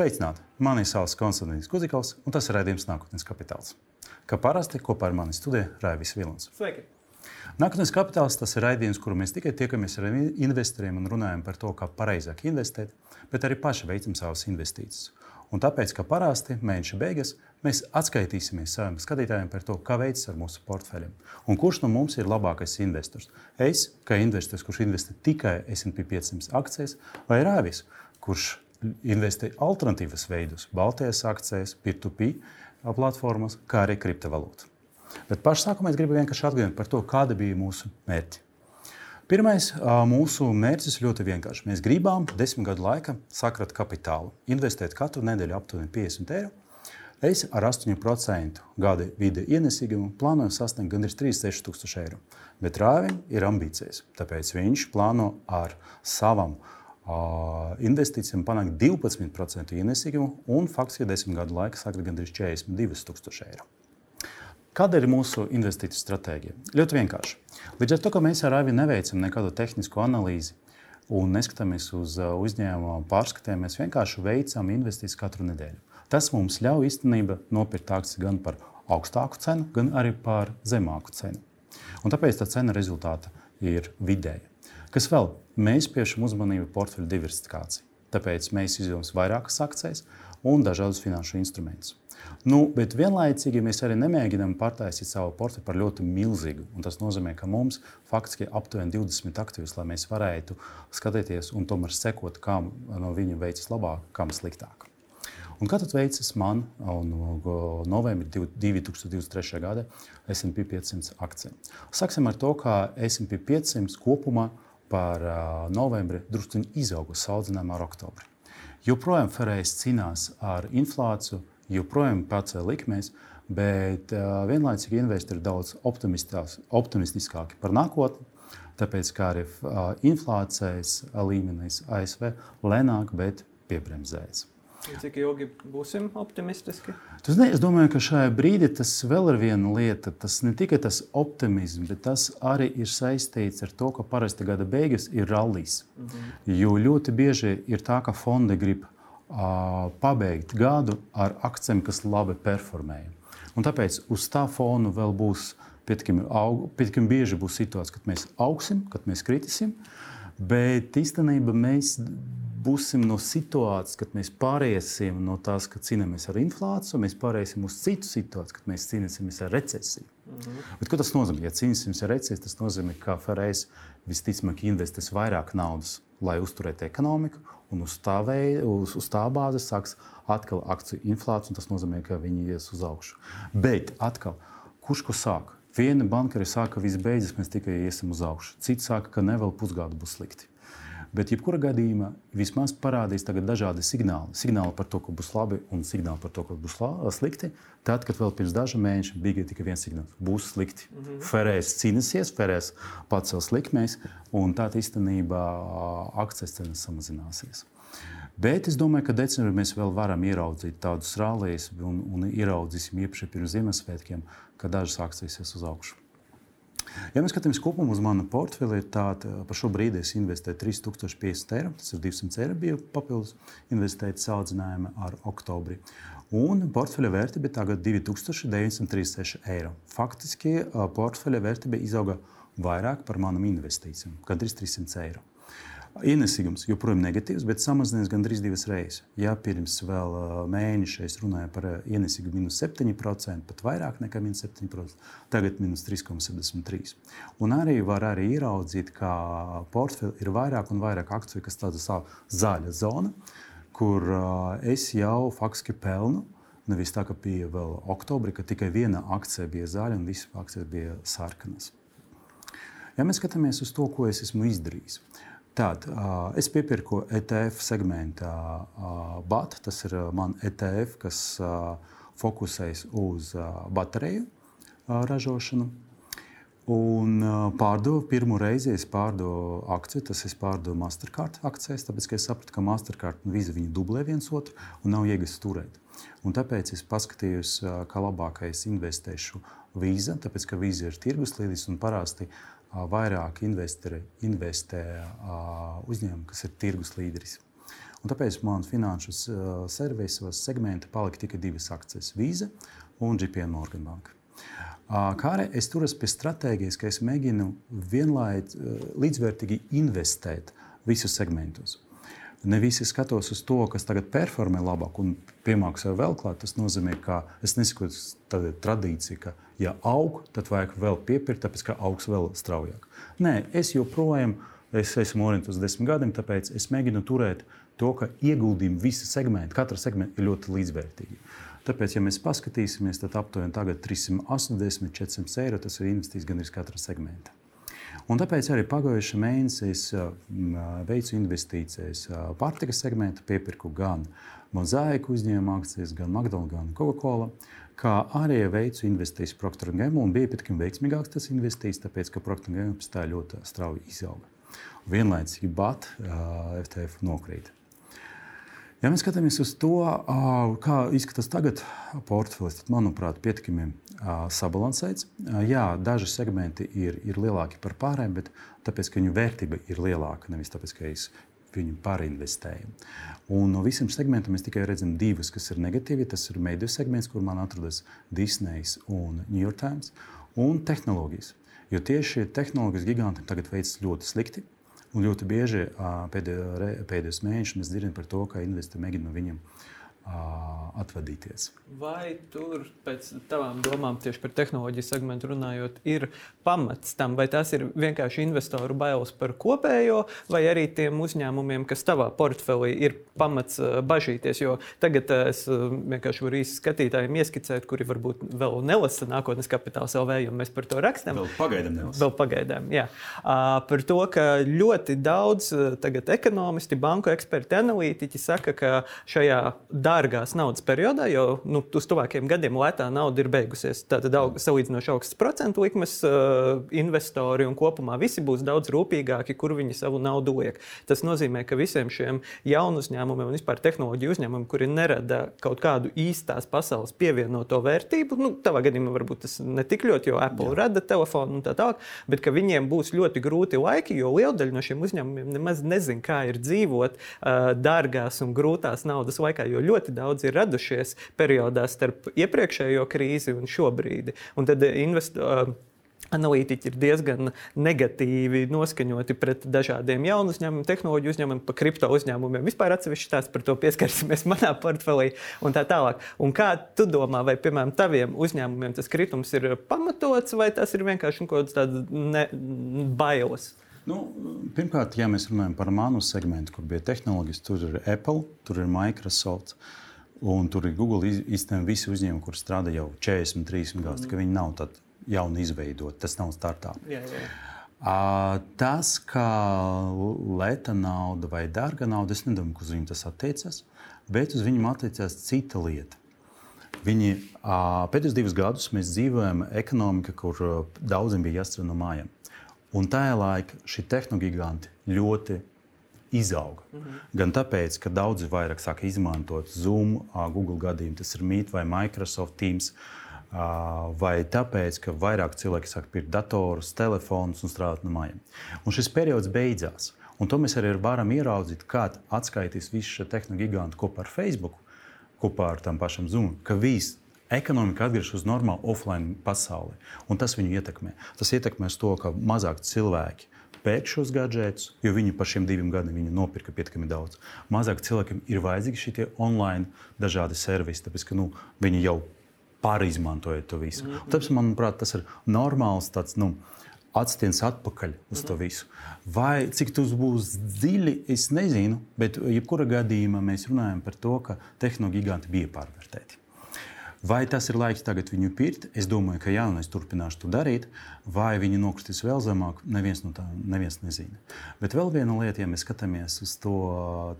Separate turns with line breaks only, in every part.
Sveicināti! Mani sauc Konstants Kuzikovs, un tas ir raidījums Nākotnes kapitāls. Kā parasti kopā ar mani studijā Raivis Vilons.
Sveiki!
Nākotnes kapitāls tas ir raidījums, kur mēs tikai tiekamies ar investoriem un runājam par to, kā pareizāk investēt, bet arī paši veicam savas investīcijas. Un tāpēc, ka parasti mēneša beigas mēs atskaitīsimies saviem skatītājiem par to, kā veicas ar mūsu portfeļiem. Un kurš no mums ir labākais investors? Es, kā investors, kurš investē tikai SP 500 akcijas, vai Rāvis, kurš investē alternatīvas veidus, Baltijas akcijas, P2P platformas, kā arī kriptovalūtu. Bet pašā sākumā es gribu vienkārši atgādināt par to, kāda bija mūsu mērķi. Pirmais mūsu mērķis ļoti vienkāršs. Mēs gribam desmit gadu laikā sakrat kapitālu, investēt katru nedēļu aptuveni 50 eiro. Es ar 8% gada vidi ienesīgumu plānoju sasniegt gandrīz 36 tūkstoši eiro. Bet Rāvim ir ambīcijas, tāpēc viņš plāno ar savām uh, investīcijām panākt 12% ienesīgumu un faktiski desmit gadu laikā sakrat gandrīz 42 tūkstoši eiro. Kāda ir mūsu investīciju stratēģija? Ļoti vienkārši. Līdz ar to, ka mēs ar Avi neveicam nekādu tehnisku analīzi un neskatāmies uz uzņēmumu pārskatiem, mēs vienkārši veicam investīcijas katru nedēļu. Tas mums ļauj īstenībā nopirkt akcijas gan par augstāku cenu, gan arī par zemāku cenu. Un tāpēc tā cena rezultāta ir vidēja. Kas vēl? Mēs piešķiram uzmanību portfeļu diversifikācijai. Tāpēc mēs izvēlamies vairākas akcijas un dažādus finanšu instrumentus. Nu, bet vienlaicīgi mēs arī nemēģinām pārtaisīt savu portfeli par ļoti milzīgu. Tas nozīmē, ka mums faktiski ir aptuveni 20 aktīvus, lai mēs varētu skatīties un tomēr sekot, kā no viņu veicas labāk, kam sliktāk. Un kā tad veicas man no novembra 2023. gada SP 500 akcija? Sāksim ar to, ka SP 500 kopumā par novembri drusku izauga salīdzinājumā ar oktobri. Joprojām Ferējas cīnās ar inflāciju, joprojām pacēla likmēs, bet vienlaicīgi investori ir daudz optimistiskāki par nākotni. Tāpēc kā arī inflācijas līmenis ASV lēnāk, bet piebremzējas.
Cik ilgi būsim optimistiski?
Tas, ne, es domāju, ka šajā brīdī tas vēl ir viena lieta. Tas ne tikai tas optimisms, bet tas arī ir saistīts ar to, ka parasti gada beigas ir rallies. Mm -hmm. Jo ļoti bieži ir tā, ka fondi grib uh, pabeigt gadu ar akcijiem, kas labi performēja. Un tāpēc uz tā fona vēl būs pietiekami bieži būs situācija, kad mēs augsim, kad mēs kritīsim. Bet īstenībā mēs būsim no situācijas, kad mēs pāriesim no tās, ka cīnāmies ar inflāciju, mēs pāriesim uz citu situāciju, kad mēs cīnīsimies ar recesiju. Mm -hmm. Bet, ko tas nozīmē? Ja cīnīsimies ar recesiju, tas nozīmē, ka Ferēs visticamāk investēs vairāk naudas, lai uzturētu ekonomiku, un uz tā, veida, uz, uz tā bāzes sāks atkal akciju inflācija, un tas nozīmē, ka viņi ies uz augšu. Bet atkal, kurš ko sāk? Viena bankari saka, ka viss beidzas, mēs tikai iesim uz augšu. Cits saka, ka ne vēl pusgadu būs slikti. Bet, jebkurā gadījumā, vismaz parādīs dažādi signāli. Signāli par to, ka būs labi, un signāli par to, ka būs slikti. Tad, kad vēl pirms dažiem mēnešiem bija tikai viens signāls, būs slikti. Mm -hmm. Ferēs cīnīsies, Ferēs pacels likmēs, un tā īstenībā akcijas cenas samazināsies. Bet es domāju, ka decembrī mēs vēl varam ieraudzīt tādus rālījus, un, un ieraudzīsim iepriekš pirms Ziemassvētkiem, kad dažas akcijas ies uz augšu. Ja mēs skatāmies kopumā uz manu portfeli, tad par šo brīdi es investēju 3050 eiro. Tas ir 200 eiro bija papildus investēta salīdzinājumā ar oktobri. Un portfeļa vērtība tagad ir 2936 eiro. Faktiski portfeļa vērtība izauga vairāk par manām investīcijām, gandrīz 300 eiro. Ienesīgums joprojām negatīvs, bet samazinājies gandrīz divas reizes. Ja pirms vēl mēneša es runāju par ienesīgumu minus 7%, pat vairāk nekā minus 7%, tagad minus 3,73%. Un arī var arī ieraudzīt, ka portfeli ir vairāk un vairāk akciju, kas tāda zaļa zona, kur es jau faktiski pelnu. Nevis tā, ka bija vēl oktobrī, kad tikai viena akcija bija zaļa un visas akcijas bija sarkanas. Ja mēs skatāmies uz to, ko es esmu izdarījis, Tad uh, es piepirku ETF segmentā BAT. Tas ir man ETF, kas fokusējas uz bateriju ražošanu. Un pārdevu pirmo reizi, es pārdevu akciju, tas es pārdevu Mastercard akcijas, tāpēc ka es sapratu, ka Mastercard un Visa viņi dublē viens otru un nav jēgas turēt. Un tāpēc es paskatījos, kā labākais investēšu Visa, tāpēc ka Visa ir tirgus līderis un parasti vairāk investori investē uzņēmumi, kas ir tirgus līderis. Un tāpēc man finanšu servisos segmenta palika tikai divas akcijas - Visa un JP Morgan Banka. Kā arī es turos pie stratēģijas, ka es mēģinu vienlaicīgi līdzvērtīgi investēt visus segmentus. Ne visi skatos uz to, kas tagad performē labāk un piemaksā vēl klāt. Tas nozīmē, ka es nesaku, ka tradīcija, ka, ja aug, tad vajag vēl piepirkt, tāpēc ka augs vēl straujāk. Nē, es joprojām es esmu orientēts uz desmit gadiem, tāpēc es mēģinu turēt to, ka ieguldījumi visi segmenti, katra segmenta ir ļoti līdzvērtīgi. Tāpēc, ja mēs paskatīsimies, tad aptuveni 380, 400 eiro tas ir investīcijs gan iz katra segmenta. Un tāpēc arī pagājušā mēnesī es veicu investīcijas pārtikas segmentā, piepirku gan Mozaika uzņēmuma akcijas, gan McDonald's, gan Coca-Cola. Kā arī veicu investīcijas Procter Gamble un bija pat veiksmīgāks tas investīcijas, tāpēc ka Procter Gamble tā ļoti strauji izauga. Vienlaicīgi BAT FTF nokrīt. Ja mēs skatāmies uz to, kā izskatās tagad portfelis, tad, manuprāt, pietiekami sabalansēts. Jā, daži segmenti ir, ir lielāki par pārējiem, bet tāpēc, ka viņu vērtība ir lielāka, nevis tāpēc, ka es viņu pārinvestēju. Un no visiem segmentiem mēs tikai redzam divus, kas ir negatīvi. Tas ir mediju segments, kur man atrodas Disney un New York Times, un tehnoloģijas. Jo tieši tehnoloģijas gigantiem tagad veicas ļoti slikti. Un ļoti bieži pēdējo, pēdējos mēnešus mēs dzirdam par to, ka investori mēģina no viņiem atvadīties.
Vai tur, pēc tavām domām, tieši par tehnoloģiju segmentu runājot, ir pamats tam, vai tas ir vienkārši investoru bailes par kopējo, vai arī tiem uzņēmumiem, kas tavā portfelī ir pamats bažīties? Jo tagad es vienkārši varu īsi skatītājiem ieskicēt, kuri varbūt vēl nelasa nākotnes kapitāla LV, jo mēs par to rakstām.
Vēl pagaidām nelasa.
Vēl pagaidām, jā. Par to, ka ļoti daudz tagad ekonomisti, banku eksperti, analītiķi saka, ka šajā dārgās naudas periodā, jo nu, uz tuvākiem gadiem lētā nauda ir beigusies. Tātad salīdzinoši augstas procentu likmes uh, investori un kopumā visi būs daudz rūpīgāki, kur viņi savu naudu liek. Tas nozīmē, ka visiem šiem jaunu uzņēmumiem un vispār tehnoloģiju uzņēmumiem, kuri nerada kaut kādu īstās pasaules pievienoto vērtību, nu, tavā gadījumā varbūt tas ne tik ļoti, jo Apple Jā. rada telefonu un tā tālāk, bet ka viņiem būs ļoti grūti laiki, jo liela daļa no šiem uzņēmumiem nemaz nezina, kā ir dzīvot uh, dārgās un grūtās naudas laikā, jo ļoti daudz ir radušies periodā starp iepriekšējo krīzi un šobrīd. Un tad eh, investori. Analītiķi ir diezgan negatīvi noskaņoti pret dažādiem jaunu uzņēmumu, tehnoloģiju uzņēmumiem, pa kripto uzņēmumiem. Vispār atsevišķi tās par to pieskarsimies manā portfelī un tā tālāk. Un kā tu domā, vai, piemēram, taviem uzņēmumiem tas kritums ir pamatots vai tas ir vienkārši kaut kāds tāds bailes?
Nu, pirmkārt, ja mēs runājam par manu segmentu, kur bija tehnoloģijas, tur ir Apple, tur ir Microsoft. Un tur ir Google īstenībā visi uzņēmumi, kur strādā jau 40, 30 gadus. Mm. Viņi nav jauni izveidoti, tas nav startup. Jā, jā. Tas, ka lēta nauda vai dārga nauda, es nedomāju, ka uz viņu tas attiecas, bet uz viņiem attiecas cita lieta. Viņi, pēdējos divus gadus mēs dzīvojam ekonomikā, kur daudziem bija jāstrādā no mājām. Un tajā laikā šie tehnoloģiski ļoti izauga. Mm -hmm. Gan tāpēc, ka daudzi vairāk sāka izmantot Zoom, Google gadījumu, tas ir Meet vai Microsoft Teams. Vai tāpēc, ka vairāk cilvēki sāk pirkt datorus, telefonus un strādāt no mājām. Un šis periods beidzās. Un to mēs arī varam ieraudzīt, kad atskaitīs visu šo tehnoloģiju gigantu kopā ar Facebook, kopā ar tām pašām Zoom, ka viss ekonomika atgriežas uz normālu offline pasauli. Un tas viņu ietekmē. Tas ietekmēs to, ka mazāk cilvēki pērk šos gadgetus, jo viņi par šiem diviem gadiem nopirka pietiekami daudz. Mazāk cilvēkiem ir vajadzīgi šie online dažādi servisi, tāpēc ka nu, viņi jau pārizmantoja to visu. Mm -hmm. Tāpēc, manuprāt, tas ir normāls tāds. Nu, Atstiens atpakaļ uz to visu. Vai cik tas būs dziļi, es nezinu, bet jebkurā gadījumā mēs runājam par to, ka tehnoloģija giganti bija pārvērtēti. Vai tas ir laiks tagad viņu pirkt? Es domāju, ka jā, un es turpināšu to darīt. Vai viņi nokritīs vēl zemāk, neviens no tā neviens nezina. Bet vēl viena lieta, ja mēs skatāmies uz to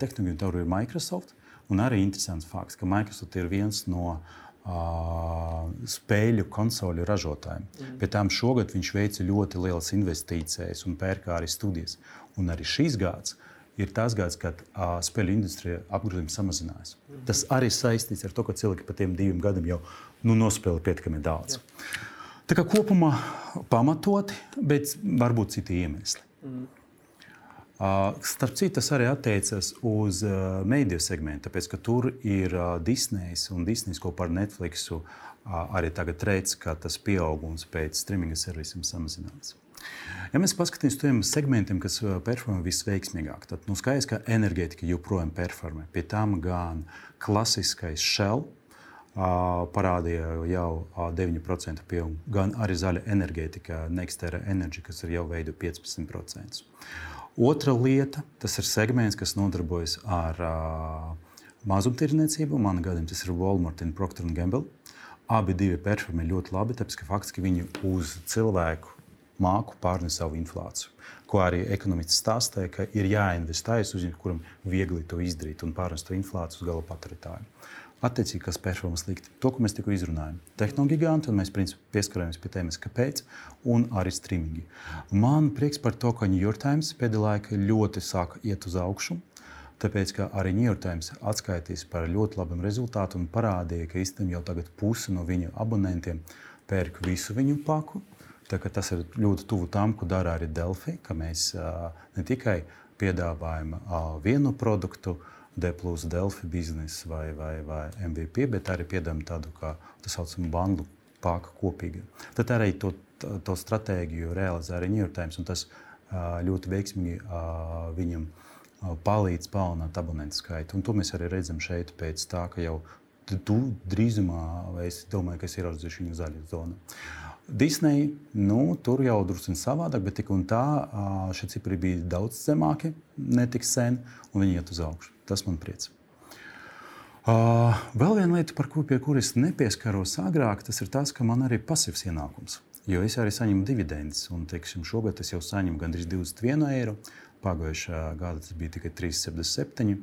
tehnoloģiju, tur ir Microsoft. Un arī interesants fakts, ka Microsoft ir viens no uh, spēļu konsoļu ražotājiem. Mm. Pēc tam šogad viņš veica ļoti lielas investīcijas un pērka arī studijas. Un arī šīs gads ir tas gads, kad uh, spēļu industrijā apgrozījums samazinājās. Mm. Tas arī saistīts ar to, ka cilvēki pa tiem diviem gadiem jau nu, nospēlē pietiekami daudz. Jā. Tā kā kopumā pamatoti, bet varbūt citi iemesli. Mm. Starp citu, tas arī attiecas uz mediju segmentu, tāpēc ka tur ir Disneja un Disneja kopā ar Netflixu arī tagad redz, ka tas pieaugums pēc streaminga servisiem samazinās. Ja mēs paskatāmies uz tiem segmentiem, kas performē visveiksmīgāk, tad nu, skaidrs, ka enerģētika joprojām performē. Pie tam gan klasiskais shell parādīja jau 9% pieaugumu, gan arī zaļa enerģētika, Nextera Energy, kas ir jau veido 15%. Otra lieta, tas ir segments, kas nodarbojas ar uh, mazumtirdzniecību. Manā gadījumā tas ir Walmart un Procter Gamble. Abi divi performē ļoti labi, tāpēc ka faktiski viņi uz cilvēku māku pārnes savu inflāciju. Ko arī ekonomists stāstīja, ka ir jāinvestējas uzņēmumam, kuram viegli to izdarīt un pārnest to inflāciju uz gala patērētāju. Attiecīgi, kas performē slikti, to, ko mēs tikko izrunājām. Tehnoloģija giganti, un mēs principā pieskaramies pie tēmas, kāpēc, un arī streamingi. Man prieks par to, ka New York Times pēdējā laikā ļoti sāka iet uz augšu. Tāpēc, arī New York Times atskaitīs par ļoti labiem rezultātiem un parādīja, ka īstenībā jau tagad pusi no viņu abonentiem pērk visu viņu paku. Tas ir ļoti tuvu tam, ko dara arī Delphi, ka mēs ne tikai piedāvājam vienu produktu, D Delphi biznesa vai, vai, vai MVP, bet arī piedāvājam tādu kā tā saucamu bandu pāka kopīgi. Tad arī to, to stratēģiju realizē arī New York Times, un tas ļoti veiksmīgi viņam palīdz palielināt abonentu skaitu. Un to mēs arī redzam šeit pēc tā, ka jau tu drīzumā, es domāju, ka es ieraudzīšu viņu zaļu zonu. Disneja, nu, tur jau drusku savādāk, bet tik un tā šie cipari bija daudz zemāki, ne tik sen, un viņi iet uz augšu. Tas man priecē. Uh, vēl viena lieta, par kuru kuras nepieskaros agrāk, tas ir tas, ka man arī ir pasīvs ienākums. Jo es arī saņemu dividendus, un teiksim, šogad es jau saņemu gandrīz 21 eiro. Pagājušā gada tas bija tikai 3,77.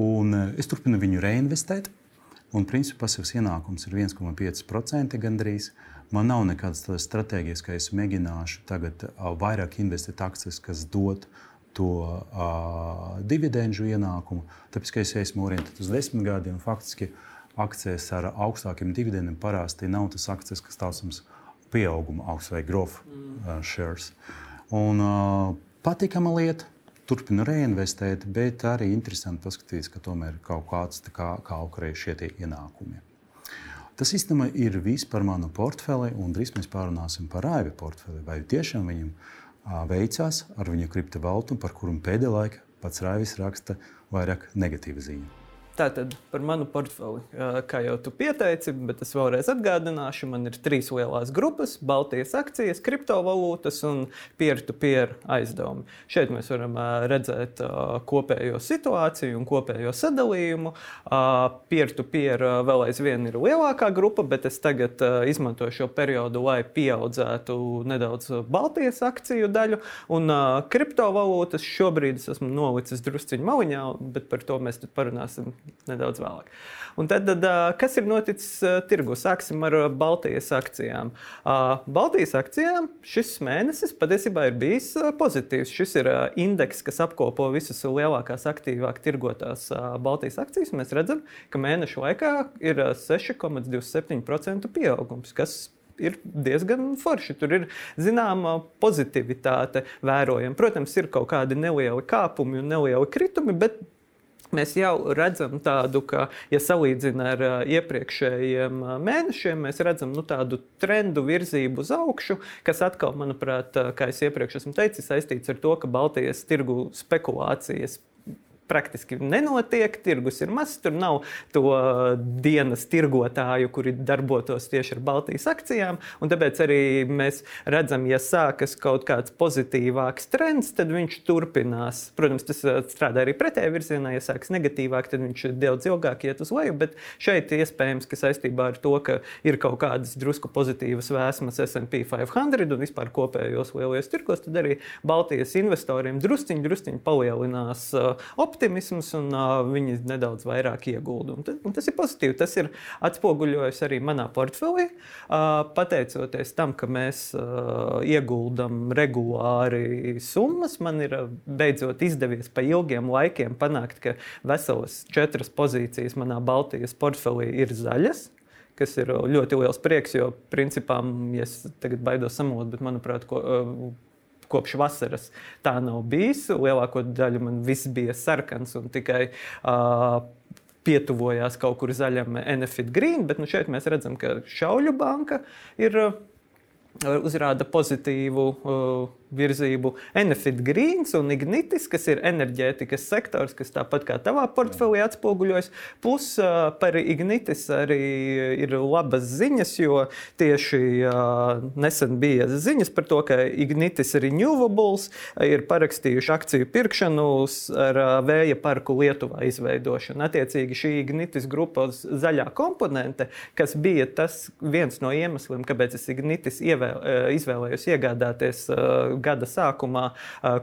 Un es turpinu viņu reinvestēt. Un principā pasīvs ienākums ir 1,5% gandrīz. Man nav nekādas stratēģijas, ka es mēģināšu tagad vairāk investēt akcijas, kas dod to uh, dividendžu ienākumu. Tāpēc, es esmu orientēts uz desmit gadiem, faktiski akcijas ar augstākiem dividendiem parasti nav tas akcijas, kas saucams pieauguma augsts vai growth uh, shares. Un, uh, patīkama lieta. Turpinu reinvestēt, bet arī interesanti paskatīties, ka tomēr kaut kāds kā, kā šie ienākumi. Tas īstenībā ir viss par manu portfeli, un drīz mēs pārunāsim par AIV portfeli. Vai tiešām viņam veicās ar viņu kriptovalūtu, par kuru pēdējā laikā pats Raivis raksta vairāk negatīvu ziņu.
Tātad par manu portfeli, kā jau tu pieteici, bet es vēlreiz atgādināšu, man ir trīs lielas grupas - Baltijas akcijas, kriptovalūtas un peer-to-peer aizdevumi. Šeit mēs varam redzēt kopējo situāciju un kopējo sadalījumu. Peer-to-peer vēl aizvien ir lielākā grupa, bet es tagad izmantoju šo periodu, lai pieaudzētu nedaudz Baltijas akciju daļu. Un kriptovalūtas šobrīd es esmu nolicis drusciņu maliņā, bet par to mēs parunāsim nedaudz vēlāk. Un tad, tad kas ir noticis tirgu? Sāksim ar Baltijas akcijām. Baltijas akcijām šis mēnesis patiesībā ir bijis pozitīvs. Šis ir indeks, kas apkopo visas lielākās, aktīvāk tirgotās Baltijas akcijas. Mēs redzam, ka mēneša laikā ir 6,27% pieaugums, kas ir diezgan forši. Tur ir zināma pozitivitāte vērojama. Protams, ir kaut kādi nelieli kāpumi un nelieli kritumi, bet Mēs jau redzam tādu, ka, ja salīdzinām ar iepriekšējiem mēnešiem, mēs redzam nu, tādu trendu virzību uz augšu, kas atkal, manuprāt, kā jau iepriekš esmu teicis, saistīts ar to, ka Baltijas tirgu spekulācijas praktiski nenotiek. Tirgus ir mazs, tur nav to dienas tirgotāju, kuri darbotos tieši ar Baltijas akcijām. Tāpēc arī mēs redzam, ja sākas kaut kāds pozitīvāks trends, tad viņš turpinās. Protams, tas uh, strādā arī pretējā virzienā. Ja sākas negatīvāk, tad viņš daudz ilgāk iet uz leju. Bet šeit iespējams, ka saistībā ar to, ka ir kaut kādas drusku pozitīvas vēsmas SP 500 un vispār kopējos lielajos tirgos, tad arī Baltijas investoriem drusciņi, drusciņi palielinās uh, optimismu optimisms, un uh, viņi nedaudz vairāk iegulda. Un, un tas ir pozitīvi. Tas ir atspoguļojis arī manā portfelī. Uh, pateicoties tam, ka mēs uh, ieguldam regulāri summas, man ir beidzot izdevies pa ilgiem laikiem panākt, ka veselas četras pozīcijas manā Baltijas portfelī ir zaļas kas ir ļoti liels prieks. Jo, principā, ja es tagad baidos samot, bet manuprāt, ko, kopš vasaras tā nav bijis. Lielāko daļu man viss bija sarkans un tikai. Uh, Pietuvojās kaut kur zaļam, Enefit Green, bet nu šeit mēs redzam, ka Šauļu banka ir uzrāda pozitīvu uh, virzību Enefit Greens un Ignitis, kas ir enerģētikas sektors, kas tāpat kā tavā portfelī atspoguļojas. Plus par Ignitis arī ir labas ziņas, jo tieši nesen bija ziņas par to, ka Ignitis Renewables ir parakstījuši akciju pirkšanu ar vēja parku Lietuvā izveidošanu. Attiecīgi šī Ignitis grupas zaļā komponente, kas bija tas viens no iemesliem, kāpēc es Ignitis ievēl, izvēlējos iegādāties gada sākumā,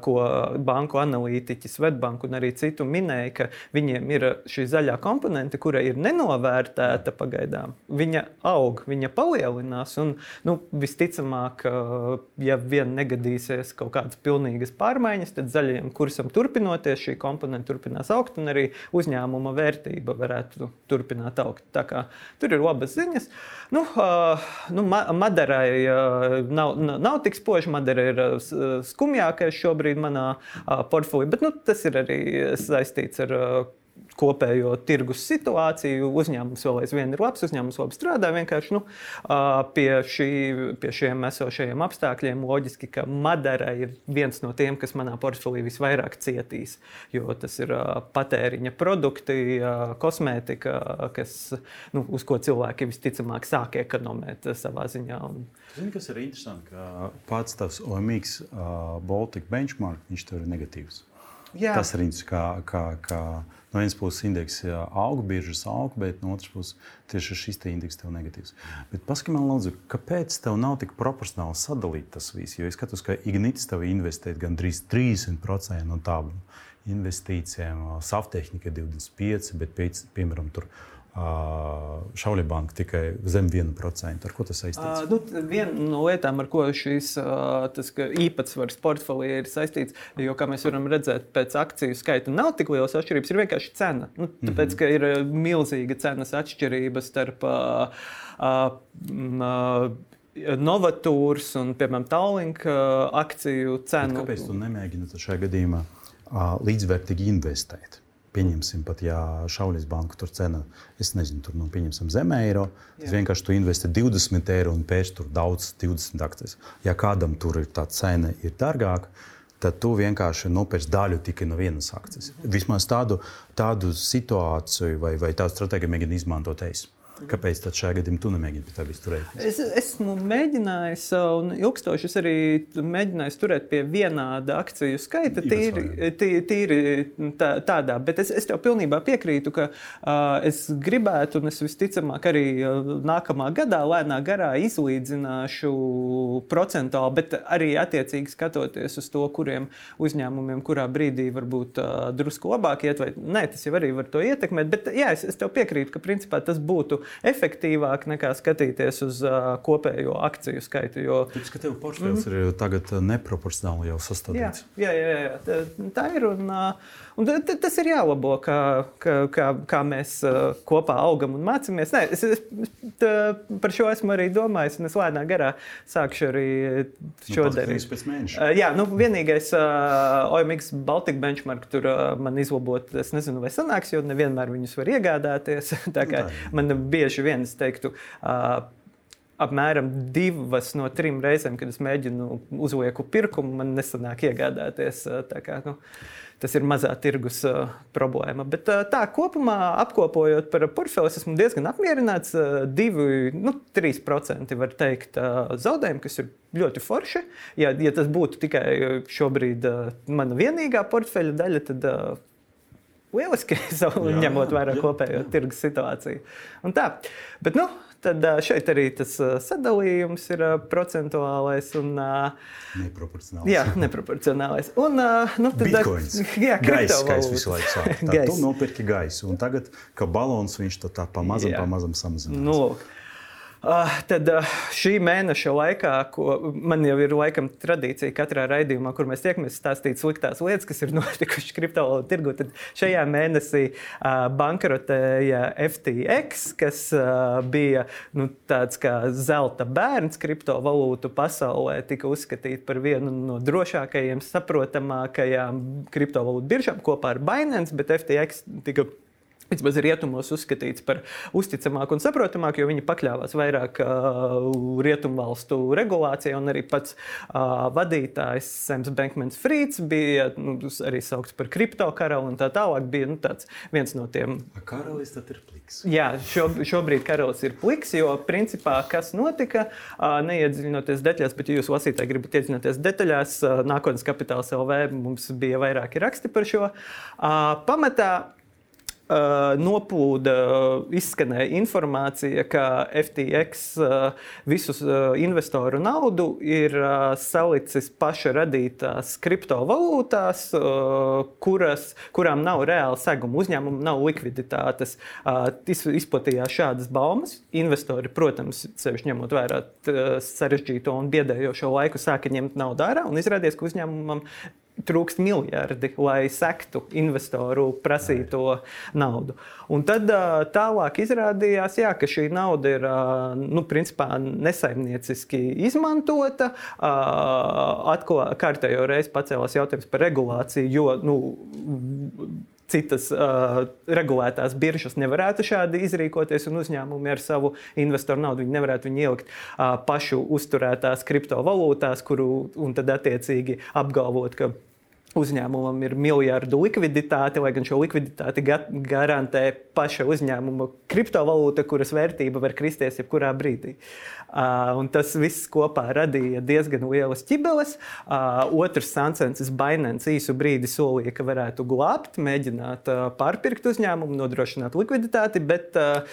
ko banku analītiķi, Svetbank un arī citu minēja, ka viņiem ir šī zaļā komponente, kura ir nenovērtēta pagaidām. Viņa aug, viņa palielinās. Un, nu, visticamāk, ja vien negadīsies kaut kādas pilnīgas pārmaiņas, tad zaļajam kursam turpinoties, šī komponente turpinās augt un arī uzņēmuma vērtība varētu turpināt augt. Tā kā tur ir labas ziņas. Nu, nu, Madarai nav, nav tik spoži. Madara ir uh, skumjākais šobrīd manā portfelī, bet nu, tas ir arī saistīts ar kopējo tirgus situāciju. Uzņēmums vēl aizvien ir labs, uzņēmums labi strādā. Vienkārši nu, pie, šī, pie šiem esošajiem apstākļiem loģiski, ka Madara ir viens no tiem, kas manā portfelī visvairāk cietīs. Jo tas ir patēriņa produkti, kosmētika, kas, nu, uz ko cilvēki visticamāk sāk ekonomēt savā ziņā.
Zini, kas ir interesanti, ka pats tas OMX Baltic benchmark, viņš tur ir negatīvs. Jā. Tas ir interesanti, kā, kā, kā no vienas puses indeks aug, biežas aug, bet no otras puses tieši šis te indeks tev negatīvs. Bet paskatīsim, Lūdzu, kāpēc tev nav tik proporcionāli sadalīts tas viss? Jo es skatos, ka Ignits tev investē gandrīz 30% no tām investīcijām, saftehnika 25%, bet, pēc, piemēram, tur 25% šaulibanka tikai zem 1%. Ar ko tas saistīts?
Uh, nu, viena no lietām, ar ko šis uh, tas, īpatsvars portfelī ir saistīts, jo, kā mēs varam redzēt, pēc akciju skaita nav tik liels atšķirības, ir vienkārši cena. Nu, tāpēc, mm -hmm. ka ir milzīga cenas atšķirība starp uh, uh, uh, Novatūras un, piemēram, Tallink uh, akciju cenu.
Bet kāpēc tu nemēģini šajā gadījumā uh, līdzvērtīgi investēt? Pieņemsim, pat ja Šauļas banka tur cena, es nezinu, tur nu, pieņemsim zem eiro. Tas vienkārši tu investē 20 eiro un pēc tur daudz 20 akcijas. Ja kādam tur ir tā cena ir dārgāka, tad tu vienkārši nopērci daļu tikai no vienas akcijas. Vismaz tādu, tādu situāciju vai, vai tādu stratēģiju mēģina izmantot es. Kāpēc tad šajā gadījumā tu nemēģini pie tā visu turēt?
Es esmu mēģinājis, un ilgstoši es arī mēģināju turēt pie vienāda akciju skaita, tīri, tīri tā, tādā. Bet es, es tev pilnībā piekrītu, ka uh, es gribētu, un es visticamāk arī nākamā gadā lēnā garā izlīdzināšu procentuāli, bet arī attiecīgi skatoties uz to, kuriem uzņēmumiem, kurā brīdī varbūt uh, drusku labāk iet, vai nē, tas jau arī var to ietekmēt. Bet jā, es, es tev piekrītu, ka principā tas būtu efektīvāk nekā skatīties uz uh, kopējo akciju skaitu. Jo...
Tāpēc, ka tev portfels mm -hmm. ir tagad neproporcionāli jau sastādīts.
Jā, jā, jā, jā. Tā, tā ir. Un, un tas ir jālabo, kā, kā, kā, mēs kopā augam un mācāmies. Nē, es, es tā, par šo esmu arī domājis, un es lēnā garā sākšu arī nu, darīt.
Pēc mēneša.
Jā, nu, vienīgais uh, OMX Baltic benchmark tur uh, man izlabot, es nezinu, vai sanāks, jo nevienmēr viņus var iegādāties. Tā kā man bieži vien es teiktu. Uh, apmēram divas no trim reizēm, kad es mēģinu uzlieku pirkumu, man nesanāk iegādāties. Kā, nu, tas ir mazā tirgus problēma. Bet tā kopumā apkopojot par portfeli, esmu diezgan apmierināts. Uh, divi, nu, 3% var teikt zaudējumi, kas ir ļoti forši. Ja, ja tas būtu tikai šobrīd mana vienīgā portfeļa daļa, tad lieliski ņemot vērā kopējo tirgus situāciju. Un tā. Bet, nu, tad šeit arī tas sadalījums ir procentuālais un
neproporcionāls.
Jā, neproporcionālais. Un,
nu, tad, Bitcoins. Jā, gaisa, kas visu laiku sāk. Tā, tu nopirki gaisu, un tagad, kā balons, viņš to tā pamazam, jā. pamazam samazina.
Nu, lūk. Uh, tad uh, šī mēneša laikā, ko man jau ir laikam tradīcija katrā raidījumā, kur mēs tiekamies, stāstīt sliktās lietas, kas ir notikušas kriptovalūtu tirgu, tad šajā mēnesī uh, bankrotēja FTX, kas bija nu, tāds kā zelta bērns kriptovalūtu pasaulē, tika uzskatīta par vienu no drošākajiem, saprotamākajām kriptovalūtu biržām kopā ar Binance, bet FTX tika Vismaz rietumos uzskatīts par uzticamāku un saprotamāku, jo viņi pakļāvās vairāk uh, rietumu valstu regulācijai. Arī pats uh, vadītājs Sams Bankmans Frīds bija nu, arī saukts par kriptokarali un tā tālāk. Bija nu, viens no tiem.
Karalis tad ir pliks.
Jā, šo, šobrīd karalis ir pliks, jo principā kas notika, uh, neiedziļinoties detaļās, bet ja jūs lasītāji gribat iedziļināties detaļās, uh, nākotnes kapitāls LV mums bija vairāki raksti par šo. Uh, pamatā Uh, noplūda, izskanēja informācija, ka FTX uh, visus investoru naudu ir salicis paša radītās kriptovalūtās, kuras, kurām nav reāla seguma. Uzņēmumam nav likviditātes. Izplatījās šādas baumas. Investori, protams, sevišķi ņemot vērā sarežģīto un biedējošo laiku, sāka ņemt naudu ārā. Izrādījās, ka uzņēmumam trūkst miljardi, lai sektu investoru prasīto naudu. Un tad tālāk izrādījās, jā, ka šī nauda ir nu, nesaimnieciski izmantota. Atkal kārtējo reizi pacēlās jautājums par regulāciju, jo nu, citas uh, regulētās biržas nevarētu šādi izrīkoties, un uzņēmumi ar savu investoru naudu nevarētu viņu ielikt uh, pašu uzturētās kriptovalūtās, kuru un tad attiecīgi apgalvot, ka uzņēmumam ir miljardu likviditāte, lai gan šo likviditāti garantē paša uzņēmuma kriptovalūta, kuras vērtība var kristies jebkurā brīdī. Uh, tas viss kopā radīja diezgan lielas ķibeles. Uh, otrs sancensis Binance īsu brīdi solīja, ka varētu glābt, mēģināt uh, pārpirkt uzņēmumu, nodrošināt likviditāti, bet uh,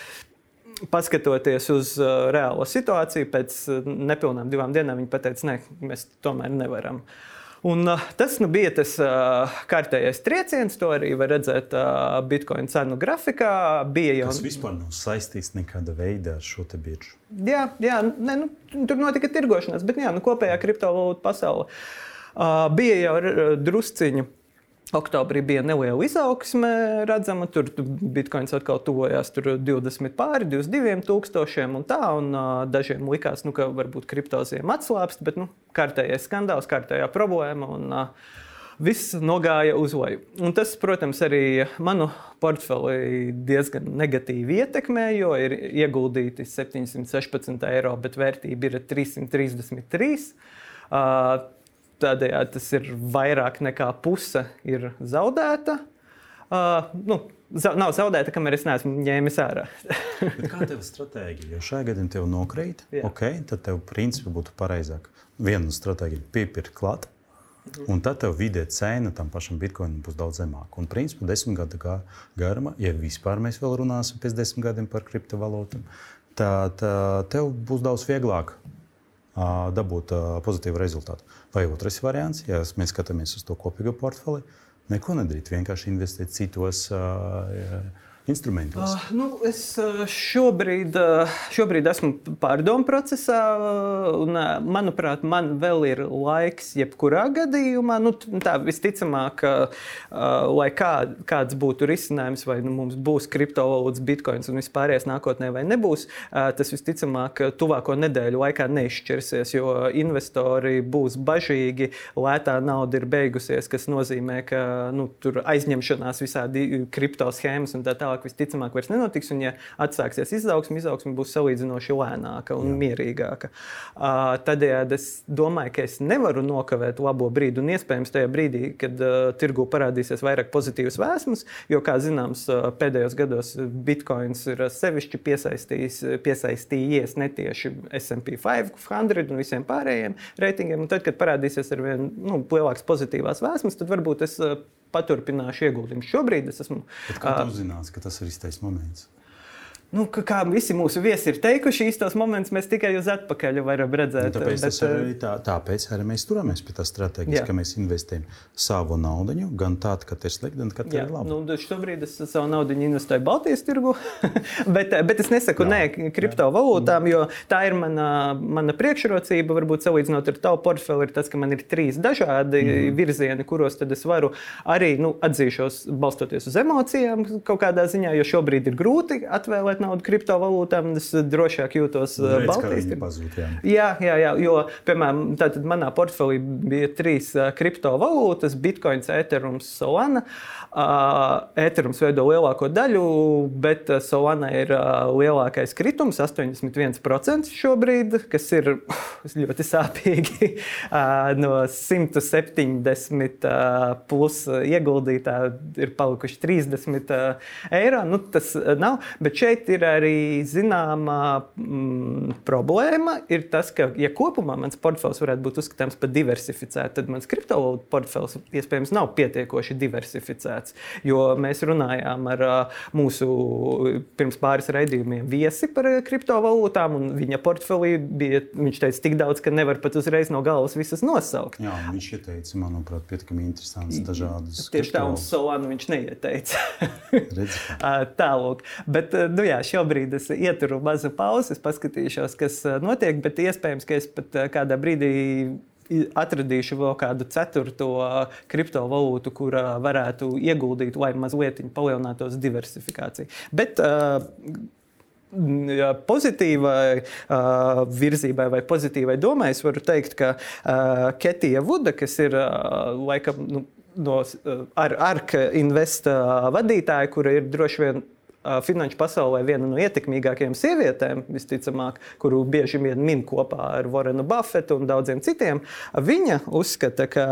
paskatoties uz uh, reālo situāciju, pēc uh, nepilnām divām dienām viņi teica, ne, mēs tomēr nevaram. Uh, Un, uh, tas nu, bija tas uh, kārtējais trieciens, to arī var redzēt uh, Bitcoin cenu grafikā.
Jau... Tas vispār nav saistīts nekāda veida ar šo biržu.
Jā, jā ne, nu, tur notika tirgošanās, bet jā, nu, kopējā kriptovalūtu pasaule uh, bija jau drusciņu Oktobrī bija neliela izaugsme, redzama. Tur bitkoins atkal tuvojās 20 pāri 22 tūkstošiem un tā. Un, uh, dažiem likās, nu, ka varbūt kriptoziem atslābst, bet nu, kārtējais skandāls, kārtējā problēma. Un, uh, Viss nogāja uz leju. Un tas, protams, arī manu portfeli diezgan negatīvi ietekmē, jo ir ieguldīti 716 eiro, bet vērtība ir 333. Uh, Tādējādi tas ir vairāk nekā puse ir zaudēta. Uh, nu, nav zaudēta, kamēr es neesmu ņēmis ārā.
kā tev stratēģija? Jo šajā gadījumā tev nokrīt, Jā. okay, tad tev principā būtu pareizāk. Viena no stratēģijām - piepirkt klāt. Mhm. Un tad tev vidē cena tam pašam bitkoinam būs daudz zemāka. Un, principā, desmit gadu garumā, ja vispār mēs vēl runāsim pēc desmit gadiem par kriptovalūtām, tad tev būs daudz vieglāk dabūt pozitīvu rezultātu. Vai otrs variants, ja mēs skatāmies uz to kopīgo portfeli, neko nedarīt, vienkārši investēt citos. Uh, instrumentos? Uh,
nu, es šobrīd, šobrīd esmu pārdomu procesā, un, manuprāt, man vēl ir laiks, jebkurā gadījumā. Nu, tā visticamāk, lai kā, kāds būtu risinājums, vai nu, mums būs kriptovalūtas, bitkoins un vispārējais nākotnē, vai nebūs, tas visticamāk, tuvāko nedēļu laikā neizšķirsies, jo investori būs bažīgi, lētā nauda ir beigusies, kas nozīmē, ka nu, tur aizņemšanās visādi kripto schēmas un tā tālāk tālāk visticamāk vairs nenotiks. Un, ja atsāksies izaugsme, izaugsme būs salīdzinoši lēnāka un Jā. mierīgāka. Uh, Tādējādi es domāju, ka es nevaru nokavēt labo brīdi. Un iespējams, tajā brīdī, kad uh, tirgu parādīsies vairāk pozitīvas vēsmas, jo, kā zināms, uh, pēdējos gados bitkoins ir sevišķi piesaistījies netieši SP 500 un visiem pārējiem reitingiem. Un tad, kad parādīsies ar vien nu, lielākas pozitīvās vēsmas, tad varbūt es uh, paturpināšu ieguldījumus. Šobrīd es esmu.
Bet kā jūs zināt, ka tas ir īstais moments?
Nu, kā visi mūsu viesi ir teikuši, īstos momentus mēs tikai uz atpakaļ varam redzēt.
Nu, tāpēc, bet, arī, tā, tāpēc arī mēs turamies pie tā stratēģijas, ka mēs investējam savu naudu, gan tādu, ka ir slikti, gan kad jā, ir labi.
Nu, šobrīd es savu naudu investēju Baltijas tirgu, bet, bet es nesaku jā, nē kriptovalūtām, jo tā ir mana, mana priekšrocība. Varbūt salīdzinot ar tavu portfeli, ir tas, ka man ir trīs dažādi mm virzieni, kuros es varu arī nu, atzīšos, balstoties uz emocijām kaut kādā ziņā, jo šobrīd ir grūti atvēlēt naudu kriptovalūtām, es drošāk jūtos
uh, Baltijas tirgū.
Jā, jā, jā, jo, piemēram, manā portfelī bija trīs uh, kriptovalūtas - Bitcoin, Ethereum, Solana. Ethereum veido lielāko daļu, bet Solana ir lielākais kritums - 81% šobrīd, kas ir ļoti sāpīgi. No 170 plus ieguldītā ir palikuši 30 eiro. Nu, tas nav, bet šeit ir arī zināma mm, problēma. Ir tas, ka, ja kopumā mans portfels varētu būt uzskatāms par diversificētu, tad mans kriptovalūtu portfels iespējams nav pietiekoši diversificēts. Jo mēs runājām ar mūsu pirms pāris raidījumiem viesi par kriptovalūtām, un viņa portfelī bija, teica, tik daudz, ka nevar pat uzreiz no galvas visas nosaukt.
Jā, viņš ieteica, manuprāt, pietiekami interesants dažādas.
Tieši tā, un Solānu viņš neieteica. Tālāk. Bet, nu jā, šobrīd es ieturu mazu pauzi, paskatīšos, kas notiek, bet iespējams, ka es pat kādā brīdī atradīšu vēl kādu ceturto kriptovalūtu, kur varētu ieguldīt, lai mazliet palielinātos diversifikācija. Bet, pozitīvai uh, virzībai vai pozitīvai domai, es varu teikt, ka uh, Ketija Vuda, kas ir uh, laikam nu, no uh, ar ARK Invest uh, vadītāja, kura ir droši vien finanšu pasaulē viena no ietekmīgākajām sievietēm, visticamāk, kuru bieži vien min kopā ar Warrenu Buffetu un daudziem citiem. Viņa uzskata, ka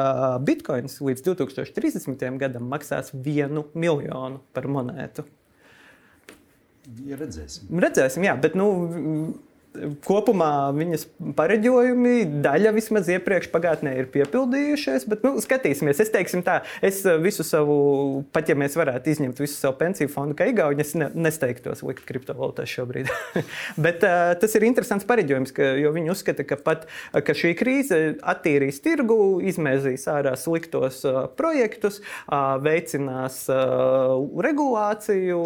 bitkoins līdz 2030. gadam maksās vienu miljonu par monētu.
Ja redzēsim.
Redzēsim, jā, bet nu, kopumā viņas pareģojumi, daļa vismaz iepriekš pagātnē ir piepildījušies. Bet, nu, skatīsimies, es teiksim tā, es visu savu, pat ja mēs varētu izņemt visu savu pensiju fondu, kā Igauni, es ne, nesteigtos likt kriptovalūtās šobrīd. bet uh, tas ir interesants pareģojums, ka, jo viņi uzskata, ka pat ka šī krīze attīrīs tirgu, izmēzīs ārā sliktos uh, projektus, uh, veicinās uh, regulāciju,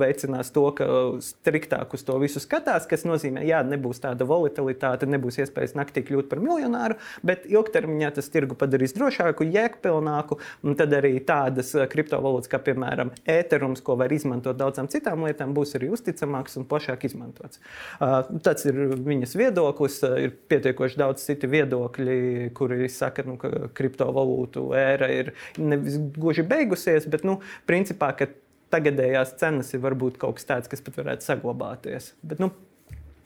veicinās to, ka striktāk uz to visu skatās, kas nozīmē, jā, nebūs tāda volatilitāte, nebūs iespējas naktī kļūt par miljonāru, bet ilgtermiņā tas tirgu padarīs drošāku, jēgpilnāku. Tad arī tādas eh, kriptovalūtas, kā piemēram Ethereum, ko var izmantot daudzām citām lietām, būs arī uzticamāks un plašāk izmantots. Uh, tas ir viņas viedoklis. Uh, ir pietiekoši daudz citu viedokļi, kuri saka, nu, ka kriptovalūtu ēra ir nevis gluži beigusies, bet nu, principā, ka tagadējās cenas ir varbūt kaut kas tāds, kas pat varētu saglabāties. Bet, nu,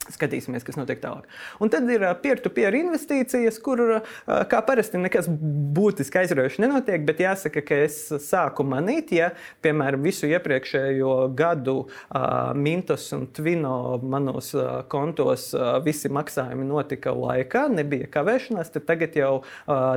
Skatīsimies, kas notiek tālāk. Un tad ir peer-to-peer -peer investīcijas, kur, kā parasti, nekas būtiski aizraujoši nenotiek. Bet jāsaka, ka es sāku manīt, ja, piemēram, visu iepriekšējo gadu uh, Mintos un Twino manos uh, kontos uh, visi maksājumi notika laikā, nebija kavēšanās. Tad tagad jau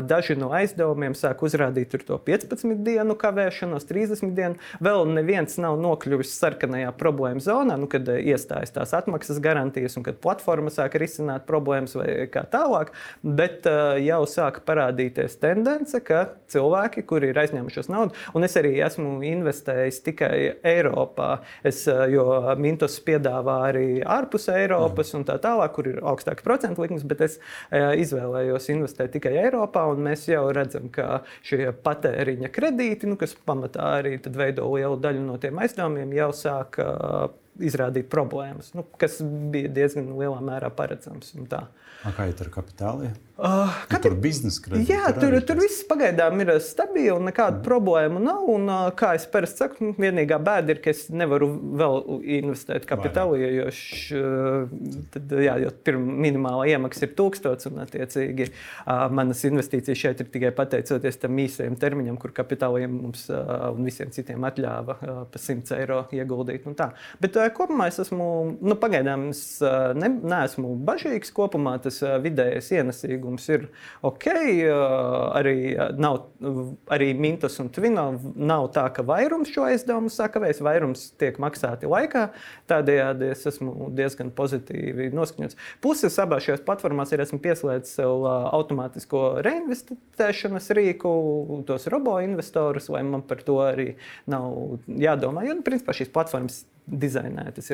daži no aizdevumiem sāk uzrādīt to 15 dienu kavēšanos, 30 dienu. Vēl neviens nav nokļuvis sarkanajā problēmu zonā, nu, kad iestājas tās atmaksas garantijas un kad platforma sāk risināt problēmas vai kā tālāk. Bet uh, jau sāk parādīties tendence, ka cilvēki, kuri ir aizņēmušies naudu, un es arī esmu investējis tikai Eiropā, es, uh, jo Mintos piedāvā arī ārpus Eiropas un tā tālāk, kur ir augstāks procentu likmes, bet es uh, izvēlējos investēt tikai Eiropā, un mēs jau redzam, ka šie patēriņa kredīti, nu, kas pamatā arī veido lielu daļu no tiem aizdevumiem, jau sāk izrādīt problēmas, nu, kas bija diezgan lielā mērā paredzams.
Kā ir ar kapitāliem? Uh, kad, tur biznesa kredīti.
Jā, tur, tur viss pagaidām ir stabili, nekāda mm. problēma nav. Un, uh, kā es parasti saku, nu, vienīgā bēda ir, ka es nevaru vēl investēt kapitālu, jo, š, tad, jā, jo minimālā iemaksa ir 1000, un attiecīgi manas investīcijas šeit ir tikai pateicoties tam īsajam termiņam, kur kapitāliem mums un visiem citiem atļāva pa 100 eiro ieguldīt. Bet kopumā es esmu, nu, pagaidām es ne, neesmu bažīgs. Kopumā tas vidējais ienesīgums ir ok. Arī, nav, arī Mintas un Tvino nav tā, ka vairums šo aizdevumu sakavēs, vairums tiek maksāti laikā. Tādējādi es esmu diezgan pozitīvi noskaņots. Puses abās šajās platformās ir pieslēdzis sev automātisko reinvestēšanas rīku, tos robo investorus, lai man par to arī nav jādomā. Jo, nu, principā, šīs platformas dizainētas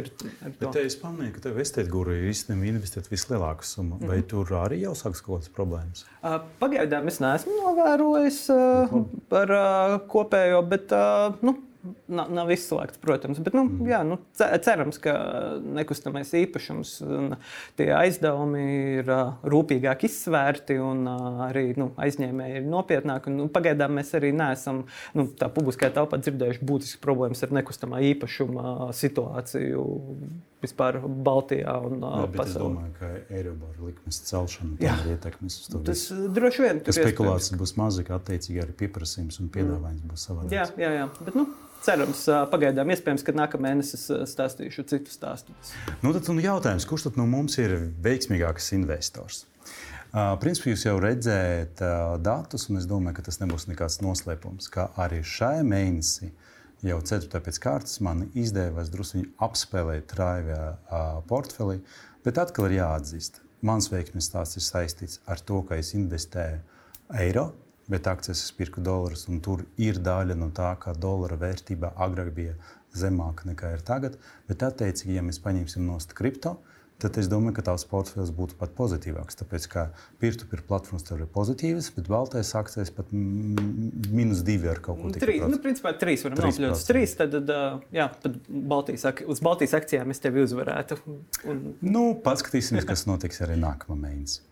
es pamanīju, ka tev estet guru ir īstenībā investēt vislielāku summu. Vai mm -hmm. tur arī jau sākas kaut kādas problēmas?
Uh, pagaidām es neesmu novērojis uh, par uh, kopējo, bet uh, nu, Nav, nav izslēgts, protams, bet nu, mm. jā, nu, cerams, ka nekustamais īpašums un tie aizdevumi ir rūpīgāk izsvērti un arī nu, aizņēmēji ir nopietnāki. Nu, pagaidām mēs arī neesam nu, tā publiskajā telpā dzirdējuši būtiskas problēmas ar nekustamā īpašuma situāciju vispār Baltijā un
Jā, pasaulē. Es domāju, ka Eiropas likmes celšana tam ir ietekmes uz to.
Tas droši vien
ir. Spekulācijas būs maza, ka attiecīgi arī pieprasījums un piedāvājums būs savādāk.
Jā, jā, jā. Bet, nu, cerams, pagaidām iespējams, ka nākamā mēnesī es stāstīšu citu stāstu.
Nu, tad, un jautājums, kurš tad no mums ir veiksmīgākais investors? Uh, principā jūs jau redzējat uh, datus, un es domāju, ka tas nebūs nekāds noslēpums, ka arī šai mēnesī, jau ceturtajā pēc kārtas, man izdevās druskuļi apspēlēt trāvijā portfeli, bet atkal ir jāatzīst, mans veiksmes stāsts ir saistīts ar to, ka es investēju eiro bet akcijas es pirku dolārus, un tur ir daļa no tā, ka dolāra vērtība agrāk bija zemāka nekā ir tagad. Bet, attiecīgi, ja mēs paņemsim no kripto, tad es domāju, ka tās portfels būtu pat pozitīvāks. Tāpēc, ka peer-to-peer platformas tur ir pozitīvas, bet baltais akcijas pat minus divi ar kaut ko tādu.
Trīs, nu, principā trīs varam nopļaut. Trīs, tad, jā, tad Baltijas, uz Baltijas akcijām es tevi uzvarētu. Un...
Nu, paskatīsimies, kas notiks arī nākamā mēnesī.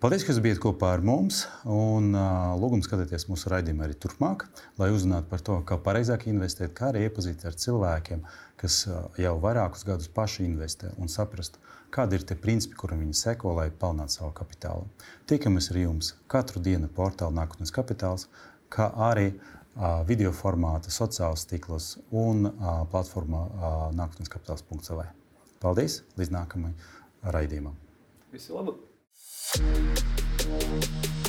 Paldies, ka bijāt kopā ar mums. Un, uh, lūgums skatīties mūsu raidījumu arī turpmāk, lai uzzinātu par to, kā pareizāk investēt, kā arī iepazīties ar cilvēkiem, kas jau vairākus gadus paši investē un saprast, kādi ir tie principi, kuriem viņi seko, lai pelnītu savu kapitālu. Tiekamies ar jums katru dienu portālā Nākotnes kapitāls, kā arī uh, video formāta, sociālos tīklos un uh, platformā Nākotnes kapitāls.cl. Paldies! Līdz nākamajam raidījumam!
Visu labu! Thank you.